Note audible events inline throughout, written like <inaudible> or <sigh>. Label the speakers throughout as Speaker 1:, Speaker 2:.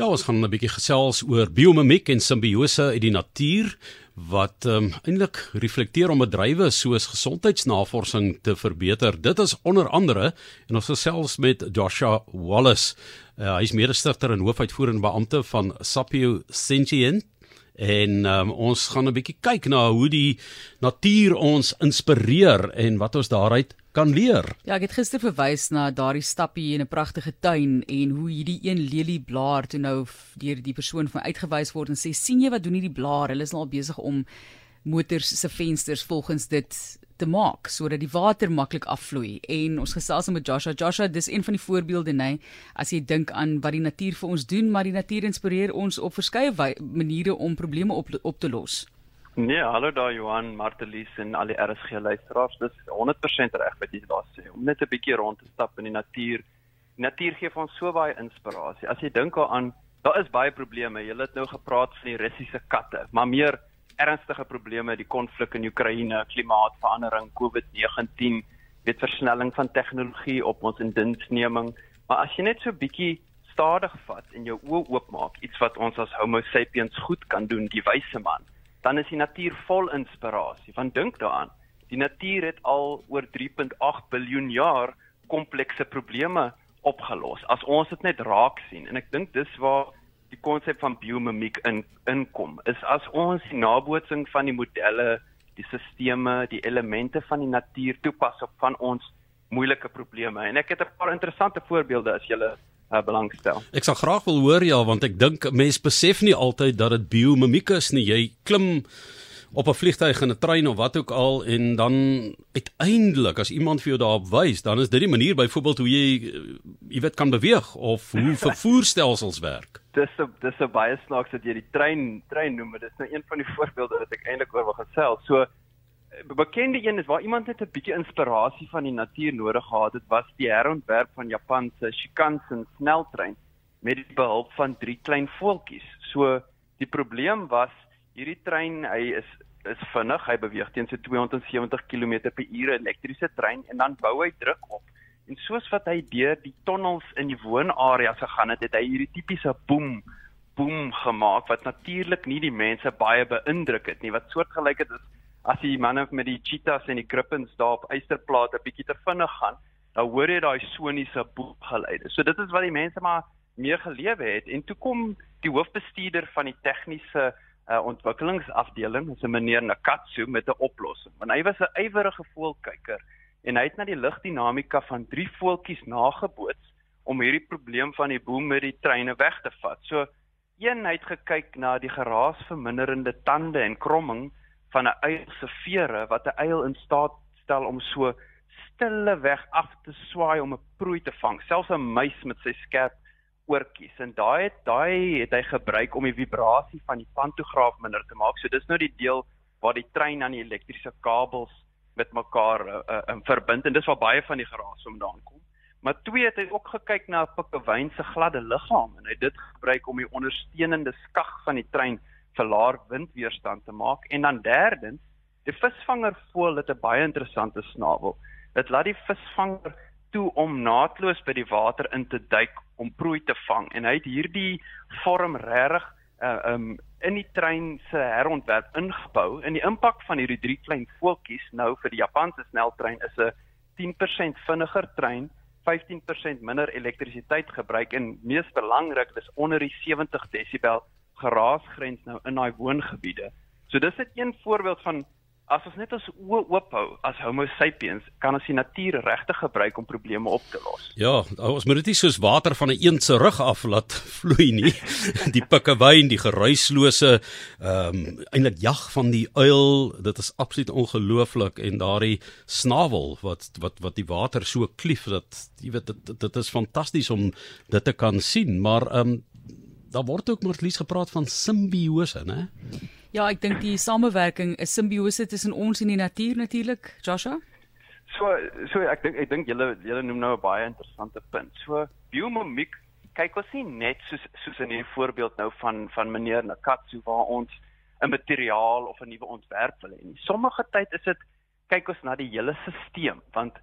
Speaker 1: Ja, ons gaan 'n bietjie gesels oor biomimiek en simbiose uit die natuur wat um, eintlik reflekteer om bedrywe soos gesondheidsnavorsing te verbeter. Dit is onder andere en ons gesels met Joshua Wallace. Uh, hy is mede-stigter en hoofuitvoerende beampte van Sapio Sentient en um, ons gaan 'n bietjie kyk na hoe die natuur ons inspireer en wat ons daaruit kan leer.
Speaker 2: Ja, ek het gister verwys na daardie stappie in 'n pragtige tuin en hoe hierdie een lelieblaar toe nou deur die persoon van uitgewys word en sê sien jy wat doen hierdie blaar? Hulle is nou al besig om motors se vensters volgens dit te maak sodat die water maklik afvloei en ons gesels met Joshua Joshua dis een van die voorbeelde nê as jy dink aan wat die natuur vir ons doen maar die natuur inspireer ons op verskeie maniere om probleme op op te los.
Speaker 3: Nee, hallo daar Johan, Martelies en al die RSG luisteraars. Dis 100% reg wat jy daar sê. Om net 'n bietjie rond te stap in die natuur. Die natuur gee vir ons so baie inspirasie. As jy dink daaraan, daar is baie probleme. Jy het nou gepraat van die Russiese katte, maar meer ernstige probleme, die konflik in Oekraïne, klimaatsverandering, COVID-19, dit versnelling van tegnologie op ons indiensneming. Maar as jy net so bietjie stadig vat en jou oë oopmaak, iets wat ons as Homo sapiens goed kan doen, die wyse man, dan is die natuur vol inspirasie. Want dink daaraan, die natuur het al oor 3.8 miljard jaar komplekse probleme opgelos. As ons dit net raak sien en ek dink dis waar die konsep van biomimiek in inkom is as ons die nabootsing van die modelle, die sisteme, die elemente van die natuur toepas op van ons moeilike probleme. En ek het 'n paar interessante voorbeelde as jy uh, belangstel.
Speaker 1: Ek sal graag wil hoor ja, want ek dink mense besef nie altyd dat dit biomimiek is nie. Jy klim op 'n vliegtuig en 'n trein of wat ook al en dan uiteindelik as iemand vir jou daarop wys, dan is dit die manier byvoorbeeld hoe jy jy weet kan beweeg of hoe <laughs> vervoerstelsels werk.
Speaker 3: Dis 'n dis 'n baie snaaks dat jy die trein trein noem, dit is nou een van die <laughs> voorbeelde wat ek eintlik oor wil gesels. So bekende een is waar iemand net 'n bietjie inspirasie van die natuur nodig gehad het, was die herontwerp van Japan se Shinkansen sneltrein met die behulp van drie klein voeltjies. So die probleem was hierdie trein, hy is is vinnig, hy beweeg teen so 270 km/h elektriese trein en dan bou hy druk op. En soos wat hy deur die tonnels in die woonareas gegaan het, het hy hierdie tipiese boom boom gemaak wat natuurlik nie die mense baie beïndruk het nie. Wat soortgelyk het is as die manne met die cheetahs en die griffins daar op eysterplate bietjie te vinnig gaan, dan hoor jy daai soniese boom geluide. So dit is wat die mense maar meer gelewe het en toe kom die hoofbestuurder van die tegniese uh, ontwikkelingsafdeling, is 'n meneer Nakatsu met 'n oplossing. Want hy was 'n ywerige voelkyker en hy het na die lugdinamika van drie voeltjies nageboots om hierdie probleem van die boom met die treine weg te vat. So een het gekyk na die geraasverminderende tande en kromming van 'n uil se vere wat 'n uil in staat stel om so stille weg af te swaai om 'n prooi te vang, selfs 'n muis met sy skerp oortjies en daai het daai het hy gebruik om die vibrasie van die pantograaf minder te maak. So dis nou die deel waar die trein aan die elektriese kabels met mekaar uh, uh, verbind en dis waar baie van die geraas vandaan kom. Maar twee het hy ook gekyk na 'n pikkewyn se gladde liggaam en hy het dit gebruik om die ondersteunende skag van die trein vir laer windweerstand te maak en dan derdens die visvangervoël het 'n baie interessante snavel. Dit laat die visvanger toe om naatloos by die water in te duik om prooi te vang en hy het hierdie vorm regtig uh, um in die trein se herontwerp ingebou en die impak van hierdie drie klein voeltjies nou vir die Japanse sneltrein is 'n 10% vinniger trein 15% minder elektrisiteit gebruik en mees belangrik dis onder die 70 desibel geraasgrens nou in daai woongebiede. So dis net een voorbeeld van as ons net ons oë oop hou as Homo sapiens, kan ons die natuur regtig gebruik om probleme op te los.
Speaker 1: Ja, ons moet dit nie soos water van 'n een se rug af laat <laughs> vloei nie. Die pikkewyn, die geruislose ehm um, eintlik jag van die uil, dit is absoluut ongelooflik en daardie snavel wat wat wat die water so klief dat jy weet dit dit is fantasties om dit te kan sien, maar ehm um, daar word ook maar lies gepraat van simbiose, né?
Speaker 2: Ja, ek dink die samewerking is simbiose tussen ons en die natuur natuurlik, Joshua.
Speaker 3: So so ek dink ek dink julle julle noem nou 'n baie interessante punt. So biomimiek kyk ons nie net soos soos in hierdie voorbeeld nou van van meneer Nakatsu waar ons 'n materiaal of 'n nuwe ontwerp wil hê nie. Sommige tyd is dit kyk ons na die hele stelsel want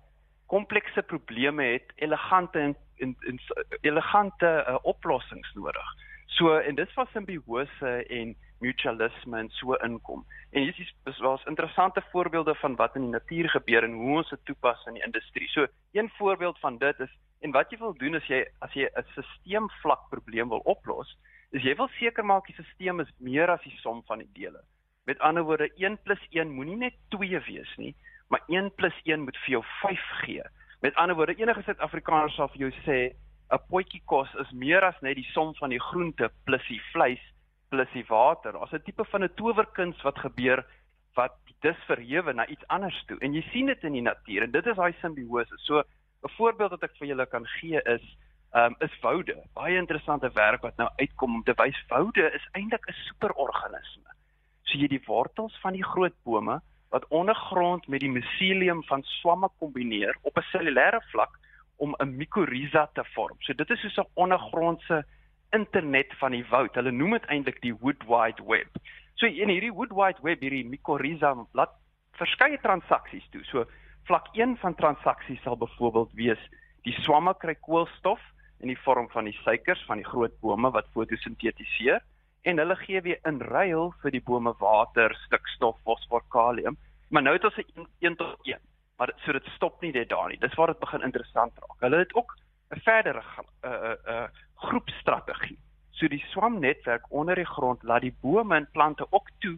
Speaker 3: komplekse probleme het elegante en, en, en elegante uh, oplossings nodig. So en dis waar simbiose en mutualisme en so inkom. En hier is dis was interessante voorbeelde van wat in die natuur gebeur en hoe ons dit toepas in die industrie. So een voorbeeld van dit is en wat jy wil doen as jy as jy 'n stelselvlak probleem wil oplos, is jy wil seker maak die stelsel is meer as die som van die dele. Met ander woorde 1 + 1 moenie net 2 wees nie, maar 1 + 1 moet vir jou 5 gee. Met ander woorde enige Suid-Afrikaner sal vir jou sê 'n potjie kos is meer as net die som van die groente plus die vleis plus die water. Daar's 'n tipe van 'n towerkuns wat gebeur wat dis verhewe na iets anders toe. En jy sien dit in die natuur en dit is daai simbiose. So 'n voorbeeld wat ek vir julle kan gee is ehm um, is woude. Baie interessante werk wat nou uitkom om te wys woude is eintlik 'n superorganisme. So jy die wortels van die groot bome wat ondergrond met die miselium van swamme kombineer op 'n cellulêre vlak om 'n mikoriza te vorm. So dit is soos 'n ondergrondse internet van die woud. Hulle noem dit eintlik die Wood Wide Web. So in hierdie Wood Wide Web hierdie mikoriza laat verskeie transaksies toe. So vlak 1 van transaksies sal byvoorbeeld wees die swamme kry koolstof in die vorm van die suikers van die groot bome wat fotosintetiseer en hulle gee weer in ruil vir die bome water, stikstof, fosfor, kalium. Maar nou het ons 'n 1 tot 1 maar so dit stop nie net daar nie. Dis waar dit begin interessant raak. Hulle het ook 'n verdere 'n uh, 'n uh, uh, groepstrategie. So die swamnetwerk onder die grond laat die bome en plante ook toe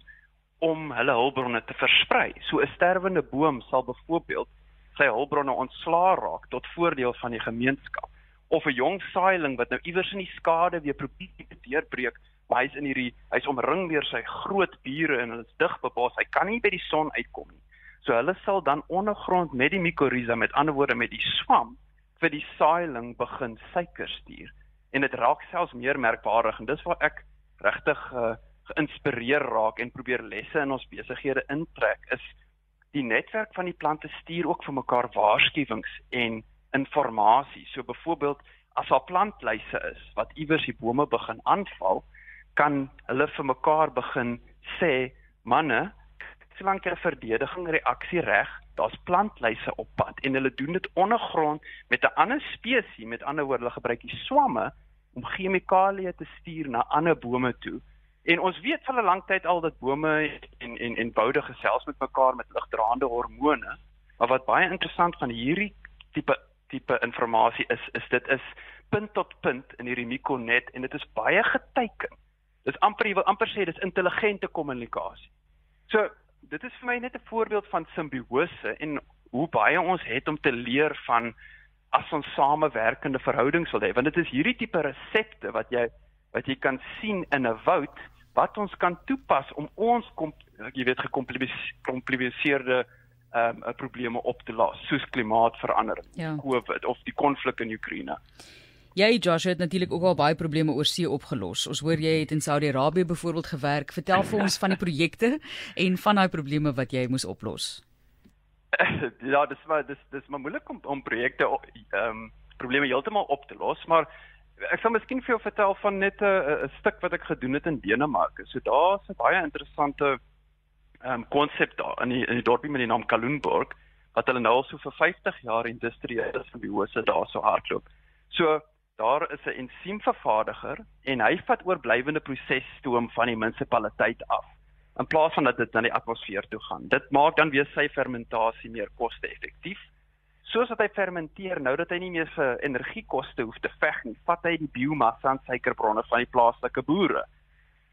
Speaker 3: om hulle hulpbronne te versprei. So 'n sterwende boom sal byvoorbeeld sy hulpbronne ontslaa raak tot voordeel van die gemeenskap. Of 'n jong saailing wat nou iewers in die skade weer probeer deurbreek, maar hy's in hierdie hy's omring deur sy groot bure en hulle is dig bebos. Hy kan nie by die son uitkom nie. So hulle sal dan ondergrond met die mikoriza, met ander woorde met die swam vir die saailing begin suiker stuur. En dit raak selfs meer merkbaar en dis waar ek regtig uh, geïnspireer raak en probeer lesse in ons besighede intrek is die netwerk van die plante stuur ook vir mekaar waarskuwings en inligting. So byvoorbeeld as daar plantlyse is wat iewers die bome begin aanval, kan hulle vir mekaar begin sê, manne, solank jy 'n verdediging reaksie reg, daar's plantlyse op pad en hulle doen dit ondergrond met 'n ander spesies, met ander woorde hulle gebruik die swamme om chemikalieë te stuur na ander bome toe. En ons weet vir 'n lang tyd al dat bome en en en boude gesels met mekaar met ligdraande hormone. Maar wat baie interessant van hierdie tipe tipe inligting is, is dit is punt tot punt in hierdie mikonet en dit is baie geteken. Dis amper jy wil amper sê dis intelligente kommunikasie. So dit is vir my net 'n voorbeeld van simbiose en hoe baie ons het om te leer van as ons samewerkende verhoudings wil hê want dit is hierdie tipe resepte wat jy wat jy kan sien in 'n woud wat ons kan toepas om ons kom jy weet gekompliseerde ehm um, probleme op te los soos klimaatsverandering, ja. COVID of die konflik in Oekraïne.
Speaker 2: Jy Joshua het natuurlik ook al baie probleme oor see opgelos. Ons hoor jy het in Saudi-Arabië byvoorbeeld gewerk. Vertel vir ons van die projekte en van daai probleme wat jy moes oplos. <laughs>
Speaker 3: Ja, dis maar dis dis maar moeilik om om projekte ehm um, probleme heeltemal op te los, maar ek sal miskien vir jou vertel van net 'n 'n stuk wat ek gedoen het in Denemarke. So daar's 'n baie interessante ehm um, konsep daar in die in die dorpie met die naam Kalundborg wat hulle nou al so vir 50 jaar industriële simbiose daar so hardloop. So daar is 'n ensiemvervaardiger en hy vat oorblywende prosesstoom van die munisipaliteit af in plaas van dat dit na die atmosfeer toe gaan. Dit maak dan weer sy fermentasie meer koste-effektief. Soos wat hy fermenteer, nou dat hy nie meer vir energiekoste hoef te veg nie, vat hy die biomassa en suikerbronne van die plaaslike boere.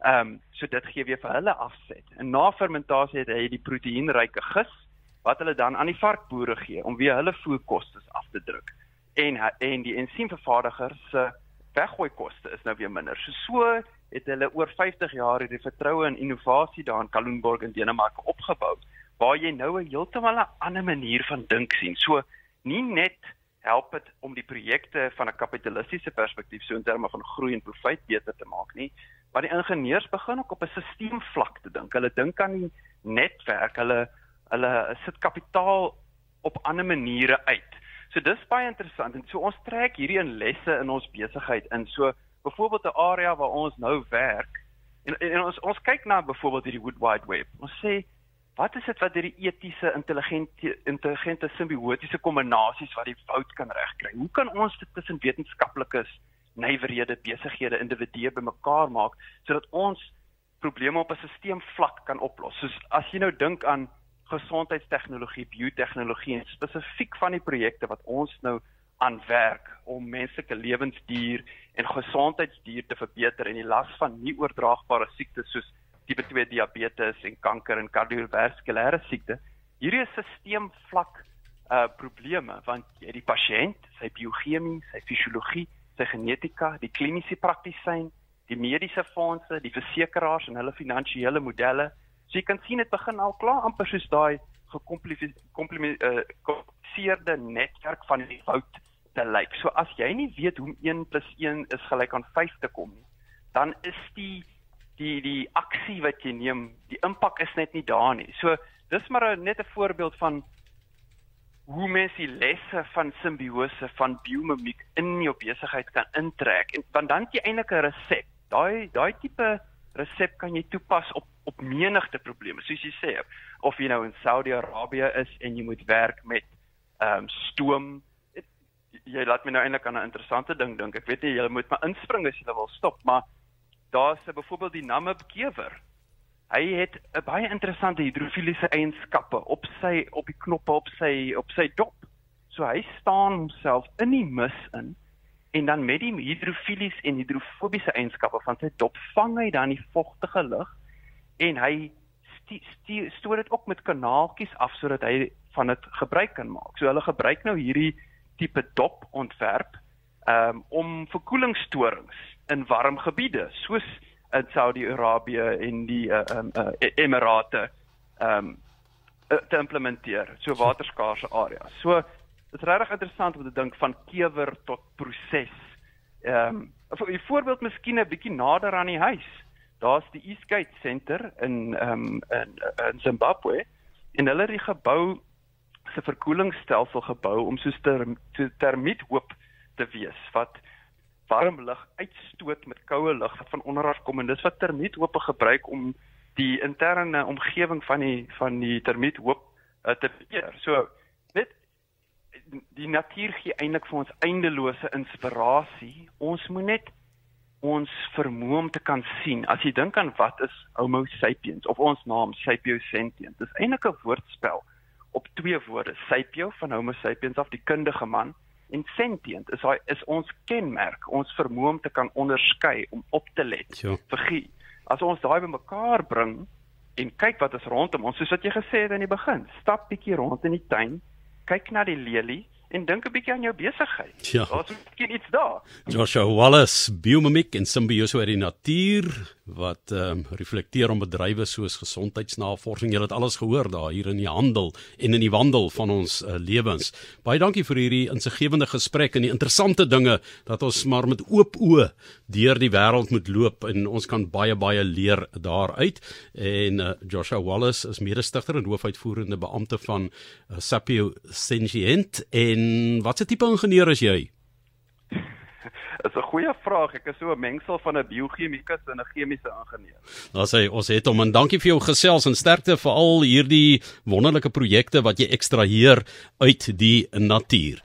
Speaker 3: Ehm, um, so dit gee weer vir hulle afset. En na fermentasie het hy die proteïenryke gis wat hulle dan aan die varkboere gee om weer hulle voerkoste af te druk en en die ensiemvervaardiger se weggooi koste is nou weer minder. So so het hulle oor 50 jaar hierdie vertroue in innovasie daar in Kalundborg in Denemarke opgebou waar jy nou 'n heeltemal 'n ander manier van dink sien. So nie net help dit om die projekte van 'n kapitalistiese perspektief so in terme van groei en profit beter te maak nie, maar die ingenieurs begin ook op 'n stelselsvlak te dink. Hulle dink aan die netwerk, hulle hulle sit kapitaal op ander maniere uit. So dis baie interessant en so ons trek hierdie in lesse in ons besigheid in. So byvoorbeeld 'n area waar ons nou werk en, en, en ons ons kyk na byvoorbeeld hierdie Wood Wide Web. Ons sê wat is dit wat hierdie etiese intelligente intelligente simbiotiese kombinasies wat die fout kan regkry? Hoe kan ons dit tussen wetenskaplikes nywerhede, besighede, individue bymekaar maak sodat ons probleme op 'n stelselvlak kan oplos. Soos as jy nou dink aan gesondheidstegnologie, biotehnologie en spesifiek van die projekte wat ons nou aan werk om menslike lewensduur en gesondheidsduur te verbeter en die las van nie oordraagbare siektes soos tipe 2 diabetes en kanker en kardiovaskulêre siekte. Hierdie is stelselvlak uh probleme want jy die pasiënt, sy biochemie, sy fisiologie, sy genetika, die kliniese praktisyn, die mediese fondse, die versekerings en hulle finansiële modelle. So jy kan sien dit begin al klaar amper soos daai gekompliseerde uh, netwerk van die fout te lyk. So as jy nie weet hoe 1 + 1 is gelyk aan 5 te kom nie, dan is die die die aksie wat jy neem, die impak is net nie daar nie. So dis maar a, net 'n voorbeeld van hoe mens die lesse van simbiose van biomimiek in jou besigheid kan intrek en want dan jy eintlik 'n resep daai daai tipe resep kan jy toepas op op menigte probleme. Soos jy sê, of jy nou in Saudi-Arabië is en jy moet werk met ehm um, stoom. Jy laat my nou eintlik aan 'n interessante ding dink. Ek weet nie jy moet maar inspring as jy wil stop, maar daar's byvoorbeeld die Namib kewer. Hy het 'n baie interessante hidrofiliese eienskappe op sy op die knoppe op sy op sy dop. So hy staan homself in die mis in en dan met die hidrofilies en hidrofobiese eienskappe van sy dop vang hy dan die vogtige lug en hy stoor dit ook met kanaaltjies af sodat hy van dit gebruik kan maak. So hulle gebruik nou hierdie tipe dop ontwerp um, om verkoelingsstorings in warm gebiede soos in Saudi-Arabië en die uh, um, uh, Emirate um, te implementeer, so waterskaarse areas. So Dit is regtig interessant om te dink van kewer tot proses. Ehm um, 'n voorbeeld miskien 'n bietjie nader aan die huis. Daar's die Eastgate Center in ehm um, in in Zimbabwe en hulle het die gebou se verkoelingsstelsel gebou om soos ter, ter termiethoop te wees wat warm lug uitstoot met koue lug wat van onder af kom en dis wat termiethoope gebruik om die interne omgewing van die van die termiethoop uh, te beheer. So net die natuur gee eintlik vir ons eindelose inspirasie. Ons moet net ons vermoë om te kan sien. As jy dink aan wat is Homo sapiens of ons naam Sapio sentient, dis eintlik 'n woordspel op twee woorde. Sapio van Homo sapiens of die kundige man en sentient is hy is ons kenmerk, ons vermoë om te kan onderskei, om op te let. Vergie. As ons daai bymekaar bring en kyk wat is rondom ons, soos wat jy gesê het in die begin, stap bietjie rond in die tuin kyk na die lelie en dink 'n bietjie aan jou besigheid.
Speaker 1: Ja.
Speaker 3: Daar's miskien iets daar.
Speaker 1: Joshua Wallace, biomimiek en simbiose uit die natuur wat ehm um, reflekteer op bedrywe soos gesondheidsnavorsing. Jy het alles gehoor daar hier in die handel en in die wandel van ons uh, lewens. Baie dankie vir hierdie insiggewende gesprek en die interessante dinge dat ons maar met oop oë deur die wêreld moet loop en ons kan baie baie leer daaruit. En uh, Joshua Wallace is mede-stigter en hoofuitvoerende beampte van uh, Sapio Sentient en watse tipe ingenieur is jy?
Speaker 3: Is 'n goeie vraag. Ek is so 'n mengsel van 'n biochemikus en 'n chemiese ingenieur.
Speaker 1: Nou sê ons het hom en dankie vir jou gesels en sterkte vir al hierdie wonderlike projekte wat jy ekstraheer uit die natuur.